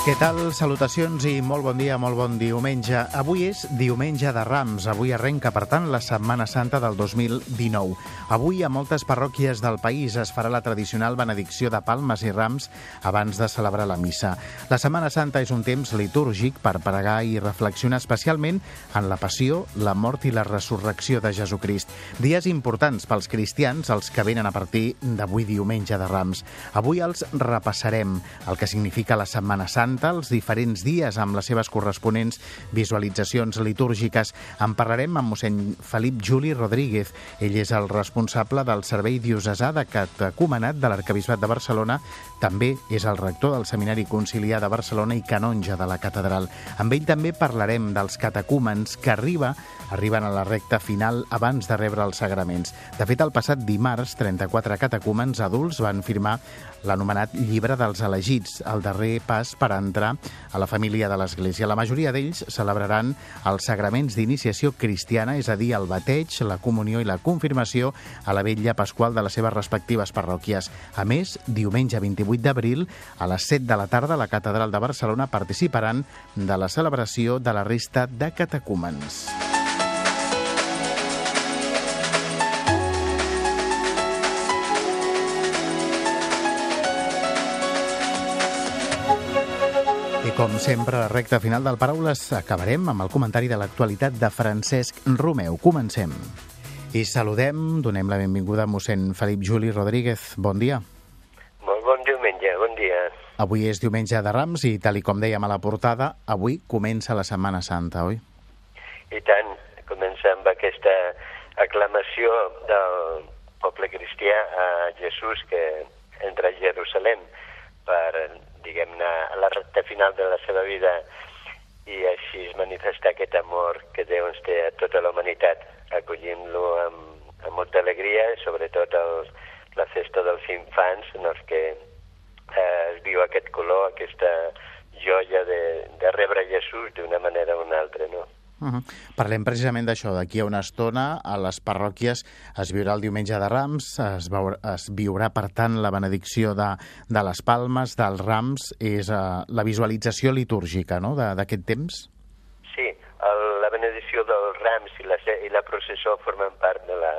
Què tal? Salutacions i molt bon dia, molt bon diumenge. Avui és diumenge de Rams. Avui arrenca, per tant, la Setmana Santa del 2019. Avui a moltes parròquies del país es farà la tradicional benedicció de palmes i rams abans de celebrar la missa. La Setmana Santa és un temps litúrgic per pregar i reflexionar especialment en la passió, la mort i la resurrecció de Jesucrist. Dies importants pels cristians, els que venen a partir d'avui diumenge de Rams. Avui els repassarem el que significa la Setmana Santa Santa els diferents dies amb les seves corresponents visualitzacions litúrgiques. En parlarem amb mossèn Felip Juli Rodríguez. Ell és el responsable del Servei Diocesà de Catecumenat de l'Arcabisbat de Barcelona. També és el rector del Seminari Conciliar de Barcelona i canonge de la catedral. Amb ell també parlarem dels catecúmens que arriba arriben a la recta final abans de rebre els sagraments. De fet, el passat dimarts, 34 catecúmens adults van firmar l'anomenat Llibre dels Elegits, el darrer pas per entrar a la família de l'Església. La majoria d'ells celebraran els sagraments d'iniciació cristiana, és a dir, el bateig, la comunió i la confirmació a la vetlla pasqual de les seves respectives parròquies. A més, diumenge 28 d'abril, a les 7 de la tarda, a la Catedral de Barcelona participaran de la celebració de la resta de catecúmens. Com sempre, a la recta final del Paraules acabarem amb el comentari de l'actualitat de Francesc Romeu. Comencem. I saludem, donem la benvinguda a mossèn Felip Juli Rodríguez. Bon dia. Molt bon diumenge, bon dia. Avui és diumenge de Rams i, tal i com dèiem a la portada, avui comença la Setmana Santa, oi? I tant, comença amb aquesta aclamació del poble cristià a Jesús que entra a Jerusalem per diguem-ne, a la recta final de la seva vida i així es manifestar aquest amor que Déu ens té a tota la humanitat, acollint-lo amb, amb molta alegria, sobretot el, la festa dels infants, en els que eh, es viu aquest color, aquesta joia de, de rebre Jesús d'una manera o una altra, no? Uh -huh. Parlem precisament d'això. D'aquí a una estona, a les parròquies es viurà el diumenge de Rams, es, veurà, es viurà, per tant, la benedicció de, de les palmes, dels rams, és uh, la visualització litúrgica no?, d'aquest temps? Sí, el, la benedicció dels rams i la, i la processó formen part de la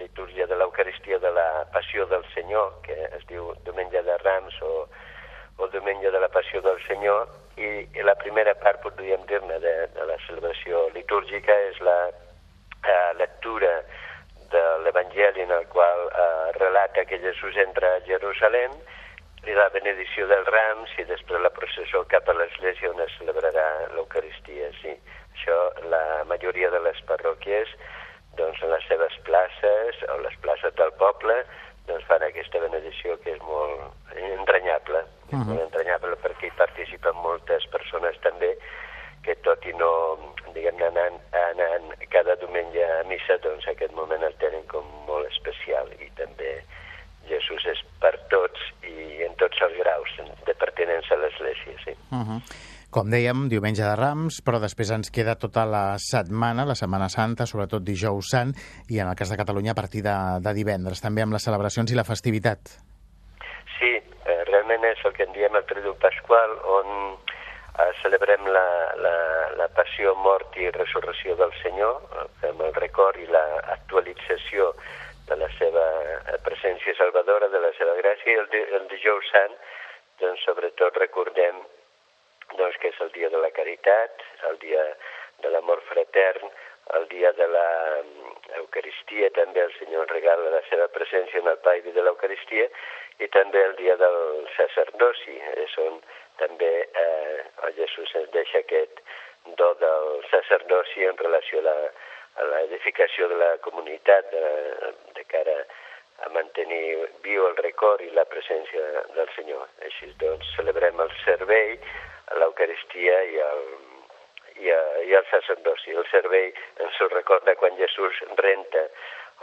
litúrgia de l'Eucaristia de la Passió del Senyor, que es diu diumenge de Rams o, o diumenge de la Passió del Senyor, i, la primera part, podríem dir-ne, de, de la celebració litúrgica és la eh, lectura de l'Evangeli en el qual eh, relata que Jesús entra a Jerusalem i la benedició dels rams i després la processó cap a l'església on es celebrarà l'Eucaristia. Sí, això la majoria de les parròquies doncs en les seves places o les places del poble doncs fan aquesta benedició que és molt entranyable, uh -huh. molt entranyable perquè hi participen moltes persones també que tot i no, diguem-ne, anant, anant cada diumenge a missa, doncs aquest moment el tenen com molt especial i també Jesús és per tots i en tots els graus de pertinença a l'Església, sí. Uh -huh. Com dèiem, diumenge de Rams, però després ens queda tota la setmana, la Setmana Santa, sobretot dijous sant, i en el cas de Catalunya a partir de, de divendres, també amb les celebracions i la festivitat. Sí, eh, realment és el que en diem el Triduum Pasqual, on eh, celebrem la, la, la passió, mort i resurrecció del Senyor, amb el record i l'actualització de la seva presència salvadora, de la seva gràcia, i el, el dijous sant, doncs sobretot recordem doncs, que és el dia de la caritat, el dia de l'amor fratern, el dia de la Eucaristia, també el Senyor regala la seva presència en el pa i de l'Eucaristia, i també el dia del sacerdoci, és on també eh, el Jesús ens deixa aquest do del sacerdoci en relació a la, a l'edificació de la comunitat de, de cara a mantenir viu el record i la presència del Senyor. Així doncs celebrem el servei, l'Eucaristia i el, i, a, i el sacerdoci. El servei ens ho recorda quan Jesús renta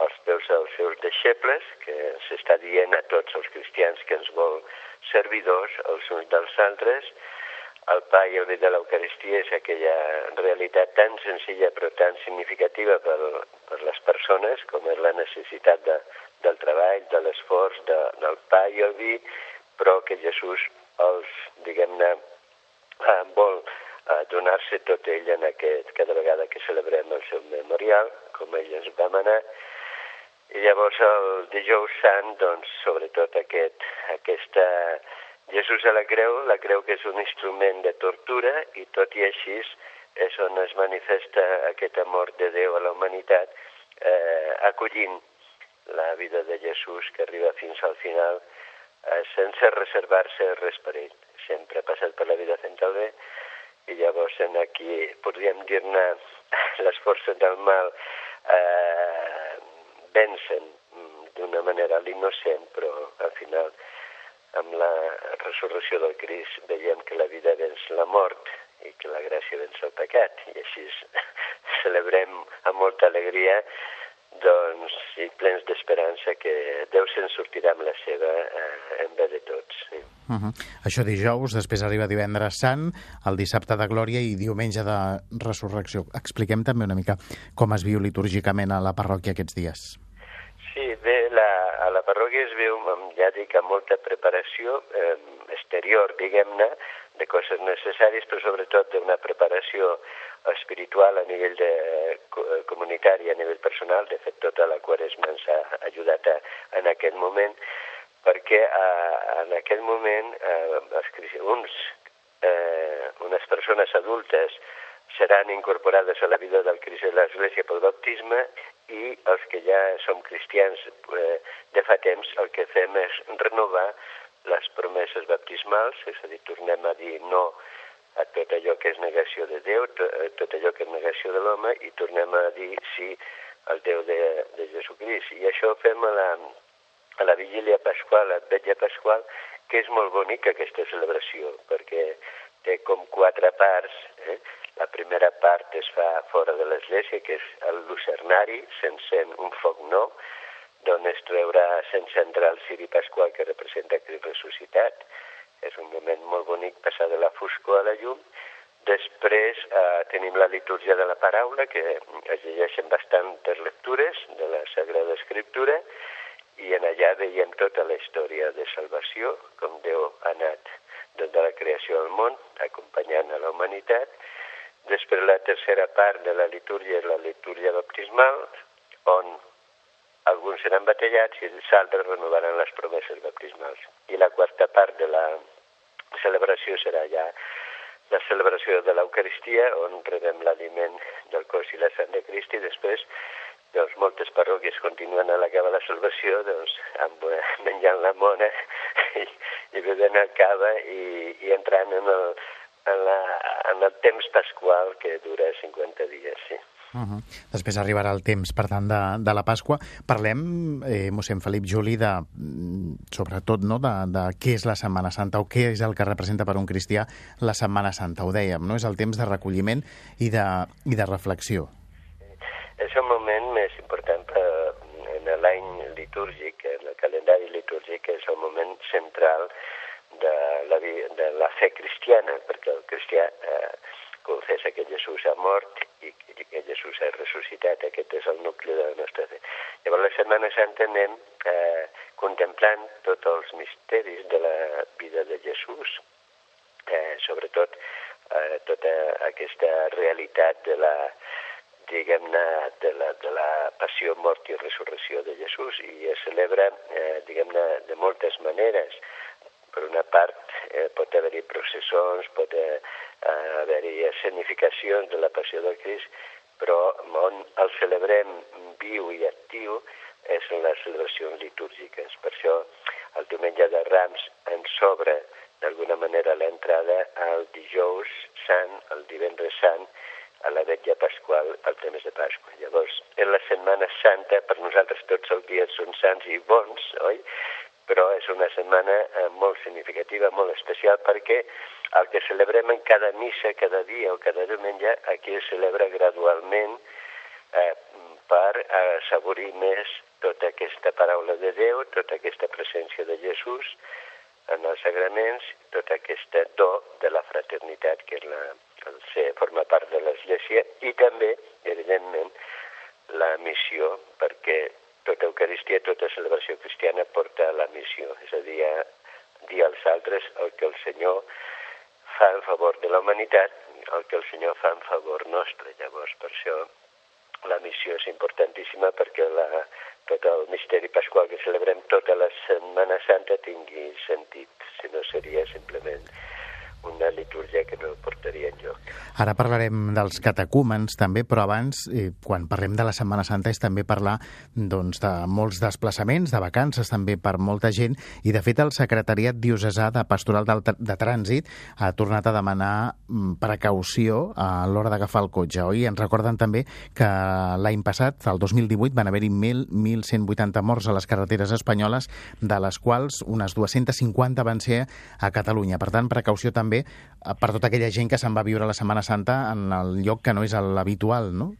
els peus dels seus deixebles, que s'està dient a tots els cristians que ens vol servidors els uns dels altres, el pa i el vi de l'Eucaristia és aquella realitat tan senzilla però tan significativa per, per les persones com és la necessitat de, del treball, de l'esforç, de, del pa i el vi, però que Jesús els, diguem-ne, eh, vol eh, donar-se tot ell en aquest, cada vegada que celebrem el seu memorial, com ell ens va manar, i llavors el dijous sant, doncs, sobretot aquest, aquesta Jesús a la creu, la creu que és un instrument de tortura i tot i així és on es manifesta aquest amor de Déu a la humanitat, eh, acollint la vida de Jesús que arriba fins al final eh, sense reservar-se res per ell. Sempre ha passat per la vida fent el bé i llavors en aquí podríem dir-ne les forces del mal eh, vencen d'una manera l'innocent, però al final amb la resurrecció del Crist veiem que la vida venç la mort i que la gràcia venç el pecat i així celebrem amb molta alegria doncs, i plens d'esperança que Déu se'n sortirà amb la seva eh, en bé de tots. Sí. Uh -huh. Això dijous, després arriba divendres sant, el dissabte de Glòria i diumenge de Resurrecció. Expliquem també una mica com es viu litúrgicament a la parròquia aquests dies. Sí, bé, la, a la parròquia es veu, ja dic, amb molta preparació eh, exterior, diguem-ne, de coses necessàries, però sobretot d'una preparació espiritual a nivell de, comunitari, a nivell personal. De fet, tota la quaresma ens ha ajudat a, en aquest moment, perquè a, en aquell moment eh, els, uns, eh, unes persones adultes seran incorporades a la vida del Crist de l'Església pel baptisme i els que ja som cristians eh, de fa temps el que fem és renovar les promeses baptismals, és a dir, tornem a dir no a tot allò que és negació de Déu, eh, tot allò que és negació de l'home, i tornem a dir sí al Déu de, de Jesucrist. I això fem a la, la vigília pasqual, a Vetlla Pasqual, que és molt bonica aquesta celebració, perquè té com quatre parts. Eh? La primera part es fa fora de l'església, que és el lucernari, s'encén un foc nou, d'on es treurà s'encendrà el ciri pasqual que representa Crist ressuscitat. És un moment molt bonic passar de la foscor a la llum. Després eh, tenim la litúrgia de la paraula, que es llegeixen bastantes lectures de la Sagrada Escriptura, i en allà veiem tota la història de salvació, com Déu ha anat des de la creació del món, acompanyant a la humanitat. Després la tercera part de la litúrgia és la litúrgia baptismal, on alguns seran batallats i els altres renovaran les promeses baptismals. I la quarta part de la celebració serà ja la celebració de l'Eucaristia, on rebem l'aliment del cos i la sang de Crist i després doncs, moltes parròquies continuen a l'acabar la celebració doncs, amb, eh, menjant la mona i, i bevent el cava i, i entrant en el, en, la, en el temps pasqual que dura 50 dies. Sí. Uh -huh. Després arribarà el temps, per tant, de, de la Pasqua. Parlem, eh, mossèn Felip Juli, de, mm, sobretot no, de, de què és la Setmana Santa o què és el que representa per un cristià la Setmana Santa. Ho dèiem, no? És el temps de recolliment i de, i de reflexió. És el moment més important per, en l'any litúrgic, en el calendari litúrgic, és el moment central de la, de la fe cristiana, perquè el cristià eh, confessa que Jesús ha mort i que Jesús ha ressuscitat. Aquest és el nucli de la nostra fe. Llavors, la Setmana Santa anem eh, contemplant tots els misteris de la vida de Jesús, eh, sobretot eh, tota aquesta realitat de la diguem-ne, de la, de la passió, mort i resurrecció de Jesús i es celebra, eh, diguem-ne, de moltes maneres per una part eh, pot haver-hi processons, pot eh, haver-hi escenificacions de la passió del Crist, però on el celebrem viu i actiu és en les celebracions litúrgiques. Per això el diumenge de Rams ens sobra d'alguna manera l'entrada al dijous sant, el divendres sant, a la vetlla pasqual, al temps de Pasqua. Llavors, en la Setmana Santa, per nosaltres tots els dies són sants i bons, oi? però és una setmana eh, molt significativa, molt especial, perquè el que celebrem en cada missa, cada dia o cada diumenge, aquí es celebra gradualment eh, per assaborir més tota aquesta paraula de Déu, tota aquesta presència de Jesús, en els sagraments tot aquest do de la fraternitat, que és la, el ser, forma part de l'Església, i també, evidentment, la missió, perquè tota Eucaristia, tota celebració cristiana porta a la missió, és a dir, a dir als altres el que el Senyor fa en favor de la humanitat, el que el Senyor fa en favor nostre. Llavors, per això la missió és importantíssima perquè la, tot el misteri pasqual que celebrem tota la Setmana Santa tingui sentit, si no seria simplement una litúrgia que no portaria enlloc. Ara parlarem dels catacúmens també, però abans, eh, quan parlem de la Setmana Santa, és també parlar doncs, de molts desplaçaments, de vacances també per molta gent, i de fet el Secretariat Diocesà de Pastoral de, de Trànsit ha tornat a demanar mm, precaució a l'hora d'agafar el cotxe, oi? Ens recorden també que l'any passat, el 2018, van haver-hi 1.180 morts a les carreteres espanyoles, de les quals unes 250 van ser a Catalunya. Per tant, precaució també també eh, per tota aquella gent que se'n va viure la Setmana Santa en el lloc que no és l'habitual, no?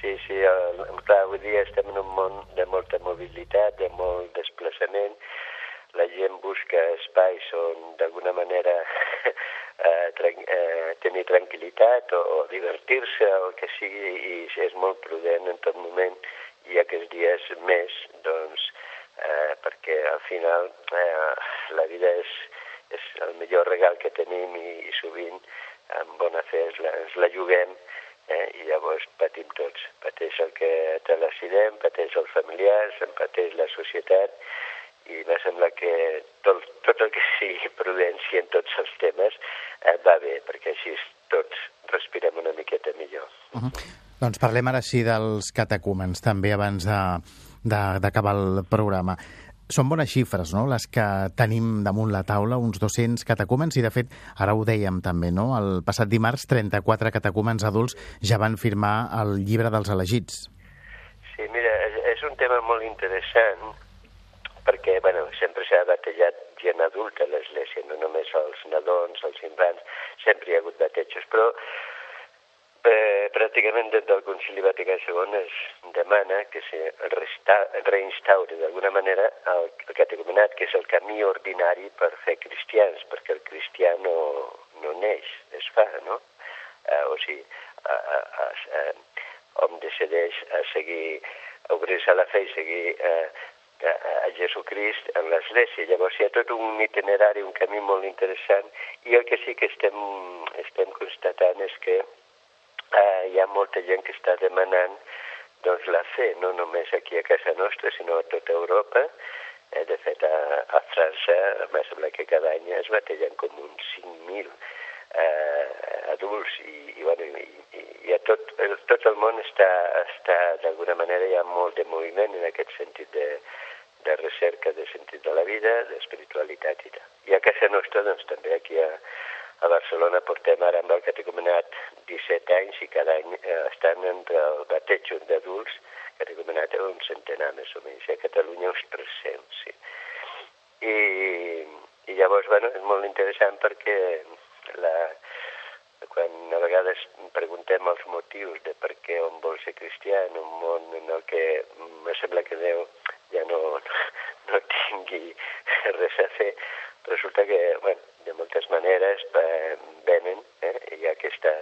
Sí, sí, el, clar, avui dia estem en un món de molta mobilitat, de molt desplaçament, la gent busca espais on d'alguna manera eh, tran eh, tenir tranquil·litat o, o divertir-se o el que sigui i és molt prudent en tot moment i aquests dies més, doncs, eh, perquè al final eh, la vida és, és el millor regal que tenim i, i sovint amb bona fe ens la, ens la juguem eh, i llavors patim tots. Pateix el que te l'accident, pateix els familiars, en pateix la societat i me sembla que tot, tot el que sigui prudència en tots els temes eh, va bé, perquè així tots respirem una miqueta millor. Uh -huh. Doncs parlem ara sí dels catacúmens, també abans d'acabar el programa són bones xifres, no?, les que tenim damunt la taula, uns 200 catacúmens, i de fet, ara ho dèiem també, no?, el passat dimarts 34 catacúmens adults ja van firmar el llibre dels elegits. Sí, mira, és un tema molt interessant, perquè, bueno, sempre s'ha batallat gent adulta a l'Església, no només els nadons, els infants, sempre hi ha hagut batejos, però eh, pràcticament des del Concili Vaticà II es demana que se reinstauri d'alguna manera el, el catecumenat, que és el camí ordinari per fer cristians, perquè el cristià no, no neix, es fa, no? Eh, o sigui, a, a, a, a, hom decideix a seguir, a obrir-se a la fe i seguir eh, a, a Jesucrist en l'Església. Llavors hi ha tot un itinerari, un camí molt interessant, i el que sí que estem, estem constatant és que eh, hi ha molta gent que està demanant doncs, la fe, no només aquí a casa nostra, sinó a tota Europa. Eh, de fet, a, a França, em sembla que cada any es batallen com uns 5.000 eh, adults i, i, bueno, i, i, i a tot, el, tot el món està, està d'alguna manera, hi ha molt de moviment en aquest sentit de, de recerca de sentit de la vida, d'espiritualitat i tal. I a casa nostra, doncs, també aquí a, a Barcelona portem ara amb el catecumenat 17 anys i cada any eh, estan entre el bateig d'adults, catecumenat un centenar més o menys, a Catalunya uns 300, sí. I, i llavors, bueno, és molt interessant perquè la, quan a vegades preguntem els motius de per què on vol ser cristià en un món en el que me sembla que Déu ja no, no tingui res a fer, resulta que, bueno, de moltes maneres eh, venen, eh, ha aquesta,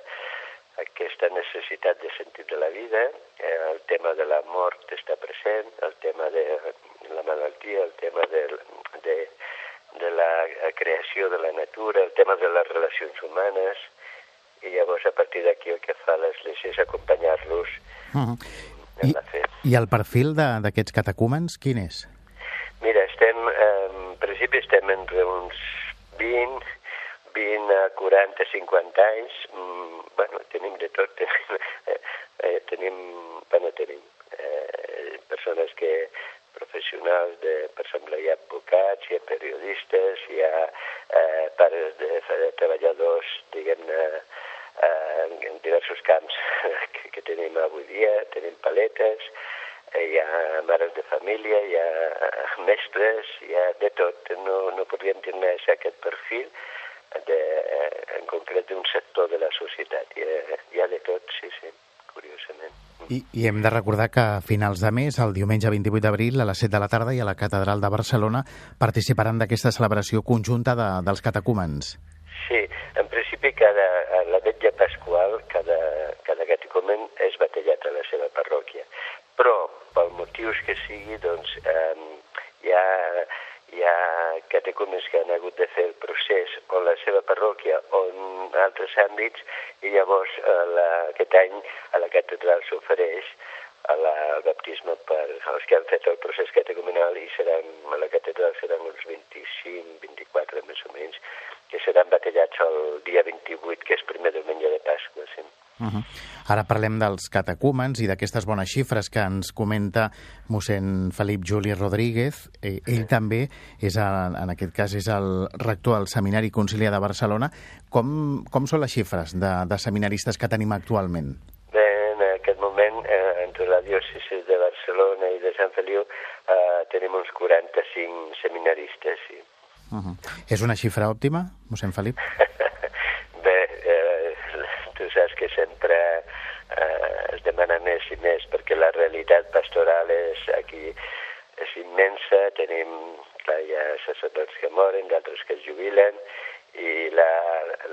aquesta necessitat de sentit de la vida, eh, el tema de la mort està present, el tema de la malaltia, el tema de, de, de la creació de la natura, el tema de les relacions humanes, i llavors a partir d'aquí el que fa l'Església és acompanyar-los uh -huh. I, I el perfil d'aquests catacúmens, quin és? Mira, estem, eh, en principi estem entre uns 20, 20 a 40, 50 anys, mm, bueno, tenim de tot, tenim, eh, eh, tenim, bueno, tenim eh, persones que professionals, de, per exemple, hi ha advocats, hi ha periodistes, hi ha eh, pares de, de treballadors, diguem-ne, eh, en diversos camps que, que tenim avui dia, tenim paletes, Eh, hi ha mares de família, hi ha eh, mestres, hi ha de tot. No, no podríem dir més aquest perfil de, en concret d'un sector de la societat. Hi ha, hi ha de tot, sí, sí, curiosament. I, I hem de recordar que a finals de mes, el diumenge 28 d'abril, a les 7 de la tarda i a la Catedral de Barcelona, participaran d'aquesta celebració conjunta de, dels catecúmens. Sí, en principi cada, la vetlla pasqual cada, cada catecumen és batallat a la seva parròquia. Però, pel motius que sigui, doncs, eh, hi ha hi ha catecúmens que han hagut de fer el procés o la seva parròquia o en altres àmbits i llavors eh, la, aquest any a la catedral s'ofereix al baptisme per als que han fet el procés catecumenal i seran, a la catedral seran uns 25, 24 més o menys, que seran batallats el dia 28, que és primer diumenge de Pasqua. Sí. Uh -huh. Ara parlem dels catecúmens i d'aquestes bones xifres que ens comenta mossèn Felip Juli Rodríguez. Eh, ell també és, el, en aquest cas, és el rector del Seminari Conciliar de Barcelona. Com, com són les xifres de, de seminaristes que tenim actualment? Bé, en aquest moment, eh, entre la diòcesi de Barcelona i de Sant Feliu, eh, tenim uns 45 seminaristes, sí. Uh -huh. És una xifra òptima, mossèn Felip? que sempre eh, es demana més i més perquè la realitat pastoral és aquí és immensa, tenim clar, hi ha sacerdots que moren, d'altres que es jubilen, i la,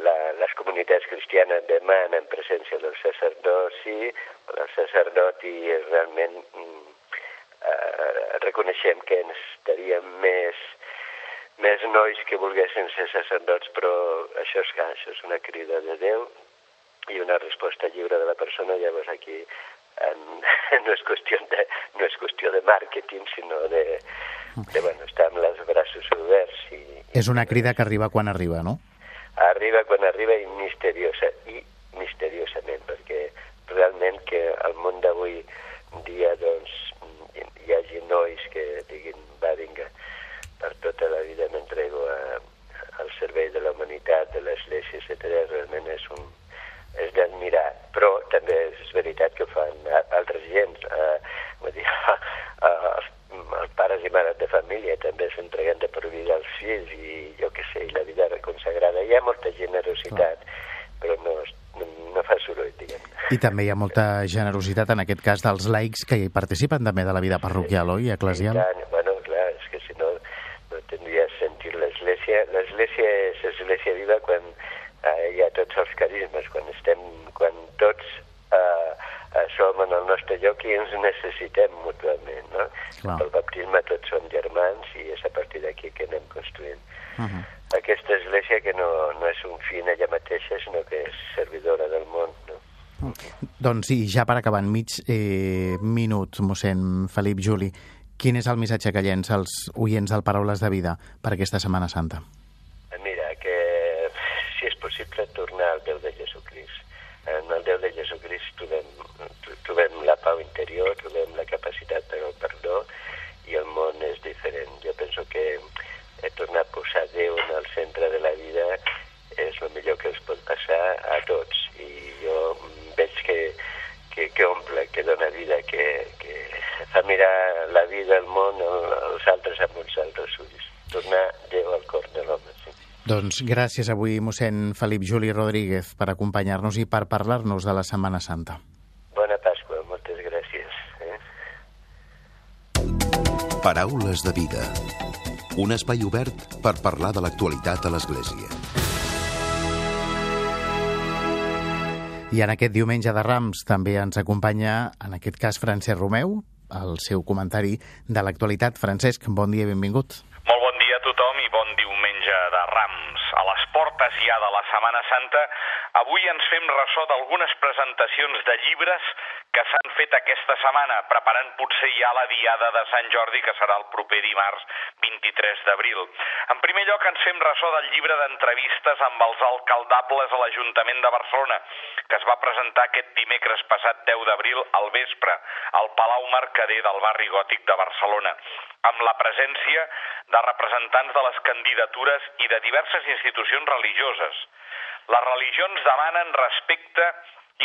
la, les comunitats cristianes demanen presència del sacerdoci, el sacerdot i realment mm, eh, reconeixem que ens estaríem més, més nois que volguessin ser sacerdots, però això és, això és una crida de Déu, i una resposta lliure de la persona, llavors aquí en, no, és qüestió de, no és qüestió de màrqueting, sinó de, de bueno, estar amb els braços oberts. I, és una crida que arriba quan arriba, no? Arriba quan arriba i misteriosa, i misteriosament, perquè realment que al món d'avui dia doncs, hi hagi nois que diguin, va, vinga, per tota la vida m'entrego al servei de la humanitat, de l'Església, etc. Realment és un, és d'admirar, però també és veritat que fan altres gens. Eh, vull dir, els, els pares i mares de família també s'entreguen de per vida als fills i jo què sé, i la vida reconsagrada. Hi ha molta generositat, però no, no fa soroll, diguem. I també hi ha molta generositat, en aquest cas, dels laics que hi participen també de la vida parroquial, oi, eclesial? tant, bueno, clar, és que si no, no tindria sentit l'Església. L'Església és Església viva quan eh, hi ha tots els carismes, quan estem, quan tots eh, eh, som en el nostre lloc i ens necessitem mútuament, no? Clar. Pel baptisme tots som germans i és a partir d'aquí que anem construint. Uh -huh. Aquesta església que no, no és un fi en ella mateixa, sinó que és servidora del món, no? Uh -huh. Doncs sí, ja per acabar en mig eh, minut, mossèn Felip Juli, quin és el missatge que llença als oients del Paraules de Vida per aquesta Setmana Santa? possible tornar al Déu de Jesucrist. En el Déu de Jesucrist trobem, trobem la pau interior, trobem la capacitat per al perdó i el món és diferent. Jo penso que he tornat a posar Déu en el centre de la vida és el millor que els pot passar a tots i jo veig que, que, que omple, que dona vida, que, que fa mirar la vida, el món, els altres amb uns altres ulls. Tornar Déu al cor de l'home. Doncs gràcies avui, mossèn Felip Juli Rodríguez, per acompanyar-nos i per parlar-nos de la Setmana Santa. Bona Pasqua, moltes gràcies. Eh? Paraules de vida. Un espai obert per parlar de l'actualitat a l'Església. I en aquest diumenge de Rams també ens acompanya, en aquest cas, Francesc Romeu, el seu comentari de l'actualitat. Francesc, bon dia i benvingut. portes ja de la Setmana Santa, avui ens fem ressò d'algunes presentacions de llibres que s'han fet aquesta setmana, preparant potser ja la diada de Sant Jordi, que serà el proper dimarts 23 d'abril. En primer lloc, ens fem ressò del llibre d'entrevistes amb els alcaldables a l'Ajuntament de Barcelona, que es va presentar aquest dimecres passat 10 d'abril al vespre al Palau Mercader del barri gòtic de Barcelona, amb la presència de representants de les candidatures i de diverses institucions religioses. Les religions demanen respecte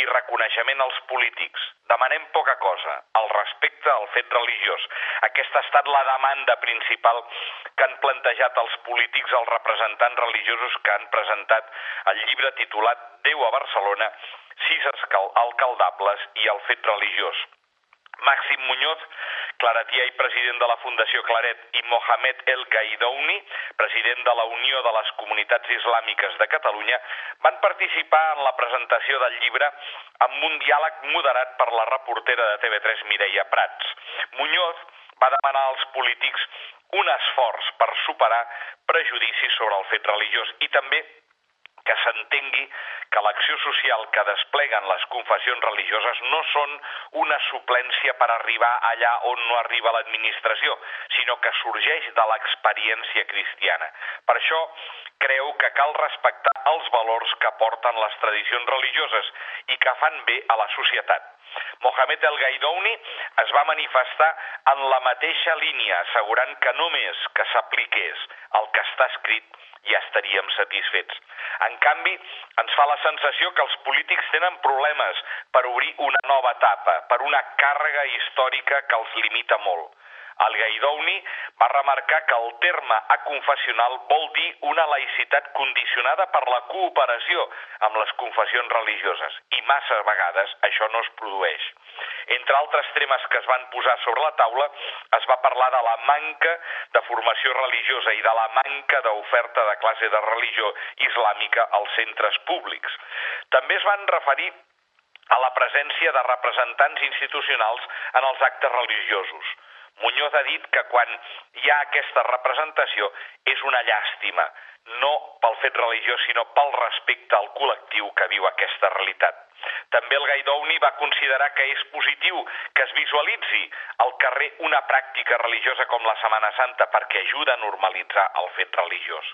i reconeixement als polítics. Demanem poca cosa, el respecte al fet religiós. Aquesta ha estat la demanda principal que han plantejat els polítics els representants religiosos que han presentat el llibre titulat Déu a Barcelona, sis alcaldables i el fet religiós. Màxim Muñoz, claretià i president de la Fundació Claret, i Mohamed El Gaidouni, president de la Unió de les Comunitats Islàmiques de Catalunya, van participar en la presentació del llibre amb un diàleg moderat per la reportera de TV3 Mireia Prats. Muñoz va demanar als polítics un esforç per superar prejudicis sobre el fet religiós i també que s'entengui que l'acció social que despleguen les confessions religioses no són una suplència per arribar allà on no arriba l'administració, sinó que sorgeix de l'experiència cristiana. Per això creu que cal respectar els valors que porten les tradicions religioses i que fan bé a la societat. Mohamed El Gaidouni es va manifestar en la mateixa línia, assegurant que només que s'apliqués el que està escrit ja estaríem satisfets. En canvi, ens fa la sensació que els polítics tenen problemes per obrir una nova etapa, per una càrrega històrica que els limita molt. El Gaidouni va remarcar que el terme aconfessional vol dir una laïcitat condicionada per la cooperació amb les confessions religioses i massa vegades això no es produeix. Entre altres temes que es van posar sobre la taula es va parlar de la manca de formació religiosa i de la manca d'oferta de classe de religió islàmica als centres públics. També es van referir a la presència de representants institucionals en els actes religiosos. Muñoz ha dit que quan hi ha aquesta representació és una llàstima, no pel fet religiós, sinó pel respecte al col·lectiu que viu aquesta realitat. També el Gaidouni va considerar que és positiu que es visualitzi al carrer una pràctica religiosa com la Setmana Santa perquè ajuda a normalitzar el fet religiós.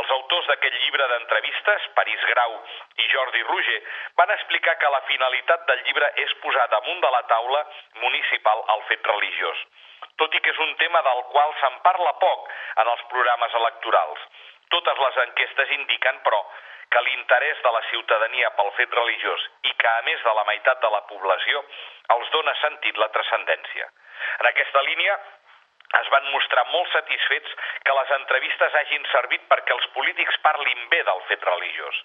Els autors d'aquest llibre d'entrevistes, París Grau i Jordi Ruger, van explicar que la finalitat del llibre és posar damunt de la taula municipal el fet religiós tot i que és un tema del qual se'n parla poc en els programes electorals. Totes les enquestes indiquen, però, que l'interès de la ciutadania pel fet religiós i que, a més de la meitat de la població, els dona sentit la transcendència. En aquesta línia, es van mostrar molt satisfets que les entrevistes hagin servit perquè els polítics parlin bé del fet religiós.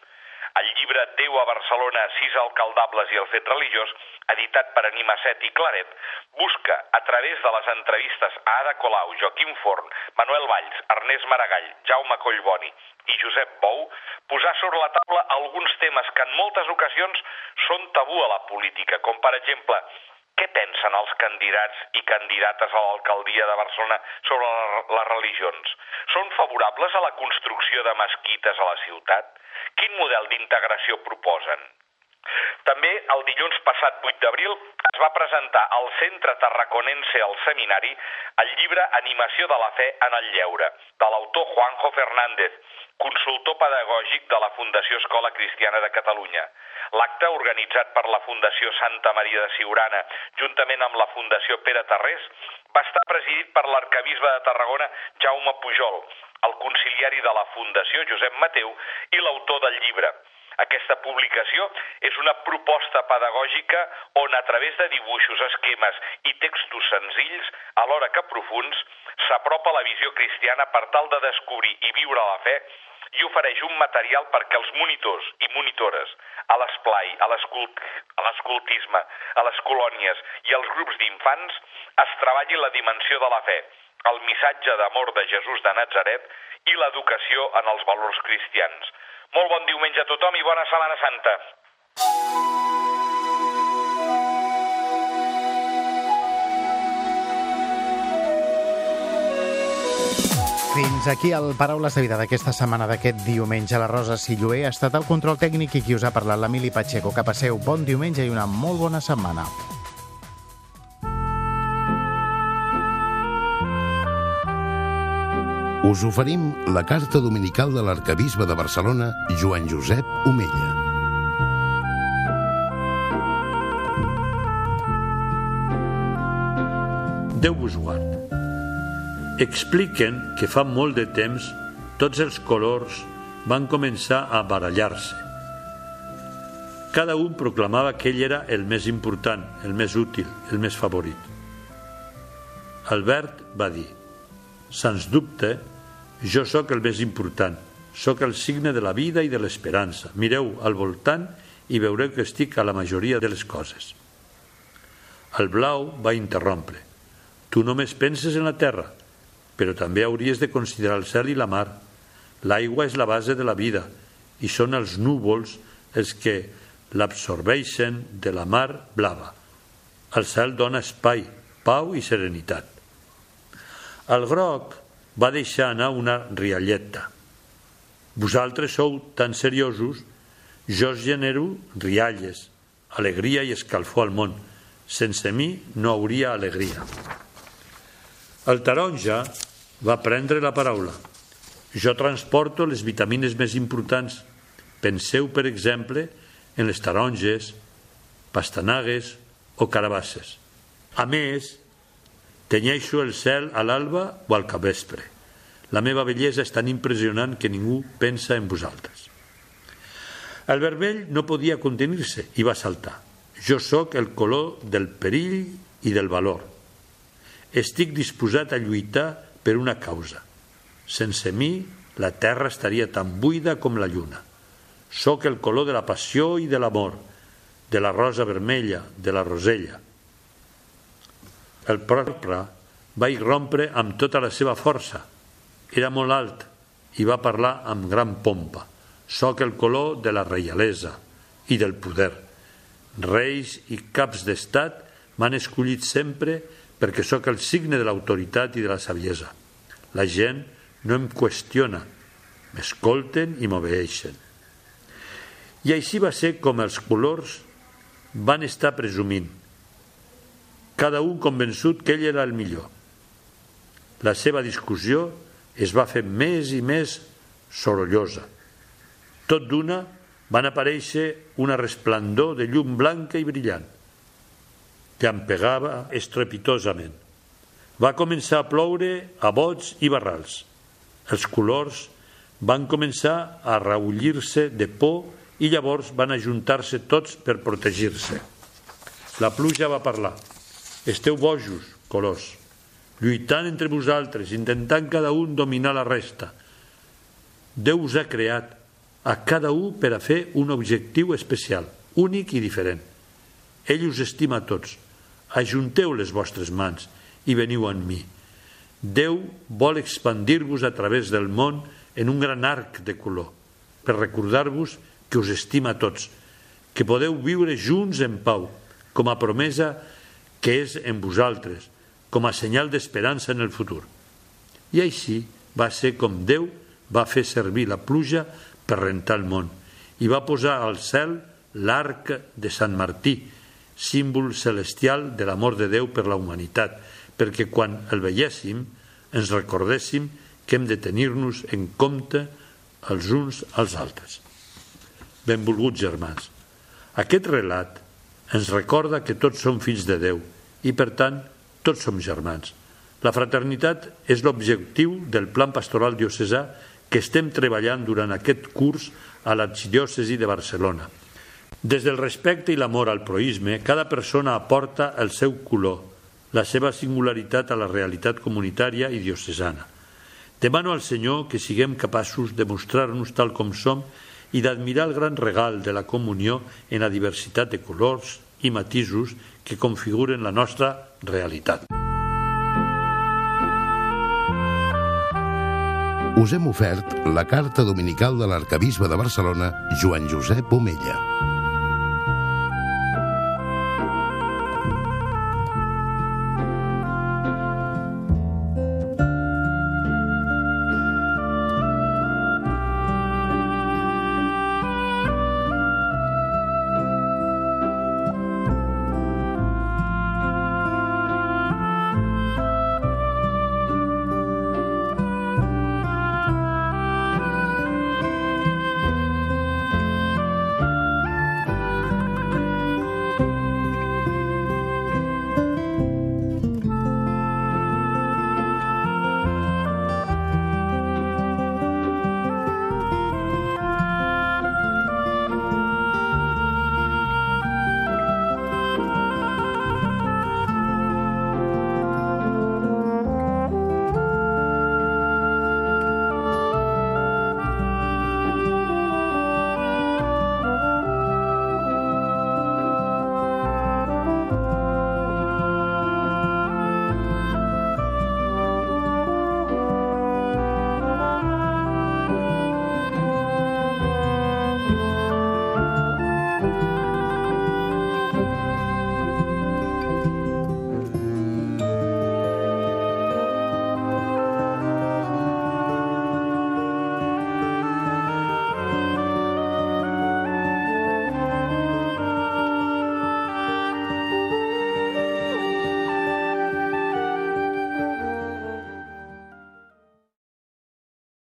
El llibre Déu a Barcelona, sis alcaldables i el fet religiós, editat per Anima Set i Claret, busca, a través de les entrevistes a Ada Colau, Joaquim Forn, Manuel Valls, Ernest Maragall, Jaume Collboni i Josep Bou, posar sobre la taula alguns temes que en moltes ocasions són tabú a la política, com per exemple què pensen els candidats i candidates a l'alcaldia de Barcelona sobre les religions? Són favorables a la construcció de mesquites a la ciutat? Quin model d'integració proposen? També el dilluns passat 8 d'abril es va presentar al Centre Tarraconense al Seminari el llibre Animació de la Fe en el Lleure, de l'autor Juanjo Fernández, consultor pedagògic de la Fundació Escola Cristiana de Catalunya. L'acte, organitzat per la Fundació Santa Maria de Siurana, juntament amb la Fundació Pere Tarrés, va estar presidit per l'arcabisbe de Tarragona, Jaume Pujol, el conciliari de la Fundació Josep Mateu i l'autor del llibre. Aquesta publicació és una proposta pedagògica on a través de dibuixos, esquemes i textos senzills, alhora que profuns, s'apropa la visió cristiana per tal de descobrir i viure la fe i ofereix un material perquè els monitors i monitores a l'esplai, a l'escoltisme, a les colònies i als grups d'infants es treballin la dimensió de la fe, el missatge d'amor de Jesús de Nazaret i l'educació en els valors cristians. Molt bon diumenge a tothom i bona Setmana Santa. Fins aquí el Paraules de Vida d'aquesta setmana d'aquest diumenge. La Rosa Silloé ha estat el control tècnic i qui us ha parlat, l'Emili Pacheco. Que passeu bon diumenge i una molt bona setmana. Us oferim la carta dominical de l'arcabisbe de Barcelona, Joan Josep Omella. Déu vos guard. Expliquen que fa molt de temps tots els colors van començar a barallar-se. Cada un proclamava que ell era el més important, el més útil, el més favorit. Albert va dir, sens dubte, jo sóc el més important, sóc el signe de la vida i de l'esperança. Mireu al voltant i veureu que estic a la majoria de les coses. El blau va interrompre. Tu només penses en la terra, però també hauries de considerar el cel i la mar. L'aigua és la base de la vida i són els núvols els que l'absorbeixen de la mar blava. El cel dona espai, pau i serenitat. El groc va deixar anar una rialleta. Vosaltres sou tan seriosos, jo us genero rialles, alegria i escalfor al món. Sense mi no hauria alegria. El taronja va prendre la paraula. Jo transporto les vitamines més importants. Penseu, per exemple, en les taronges, pastanagues o carabasses. A més, tenyeixo el cel a l'alba o al capvespre. La meva bellesa és tan impressionant que ningú pensa en vosaltres. El vermell no podia contenir-se i va saltar. Jo sóc el color del perill i del valor. Estic disposat a lluitar per una causa. Sense mi, la terra estaria tan buida com la lluna. Soc el color de la passió i de l'amor, de la rosa vermella, de la rosella. El propre va irrompre amb tota la seva força. Era molt alt i va parlar amb gran pompa. Soc el color de la reialesa i del poder. Reis i caps d'estat m'han escollit sempre perquè sóc el signe de l'autoritat i de la saviesa. La gent no em qüestiona, m'escolten i m'obeeixen. I així va ser com els colors van estar presumint, cada un convençut que ell era el millor. La seva discussió es va fer més i més sorollosa. Tot d'una van aparèixer una resplendor de llum blanca i brillant que empegava estrepitosament. Va començar a ploure a bots i barrals. Els colors van començar a reullir-se de por i llavors van ajuntar-se tots per protegir-se. La pluja va parlar. Esteu bojos, colors, lluitant entre vosaltres, intentant cada un dominar la resta. Déu us ha creat a cada un per a fer un objectiu especial, únic i diferent. Ell us estima a tots. Ajunteu les vostres mans i veniu en mi. Déu vol expandir-vos a través del món en un gran arc de color, per recordar-vos que us estima a tots, que podeu viure junts en pau, com a promesa que és en vosaltres, com a senyal d'esperança en el futur. I així va ser com Déu va fer servir la pluja per rentar el món i va posar al cel l'arc de Sant Martí, símbol celestial de l'amor de Déu per la humanitat, perquè quan el veiéssim ens recordéssim que hem de tenir-nos en compte els uns als altres. Benvolguts germans, aquest relat ens recorda que tots som fills de Déu i, per tant, tots som germans. La fraternitat és l'objectiu del plan pastoral diocesà que estem treballant durant aquest curs a l'arxidiòcesi de Barcelona. Des del respecte i l'amor al proisme, cada persona aporta el seu color, la seva singularitat a la realitat comunitària i diocesana. Demano al Senyor que siguem capaços de mostrar-nos tal com som i d'admirar el gran regal de la comunió en la diversitat de colors i matisos que configuren la nostra realitat. Us hem ofert la carta dominical de l'arcabisbe de Barcelona, Joan Josep Omella.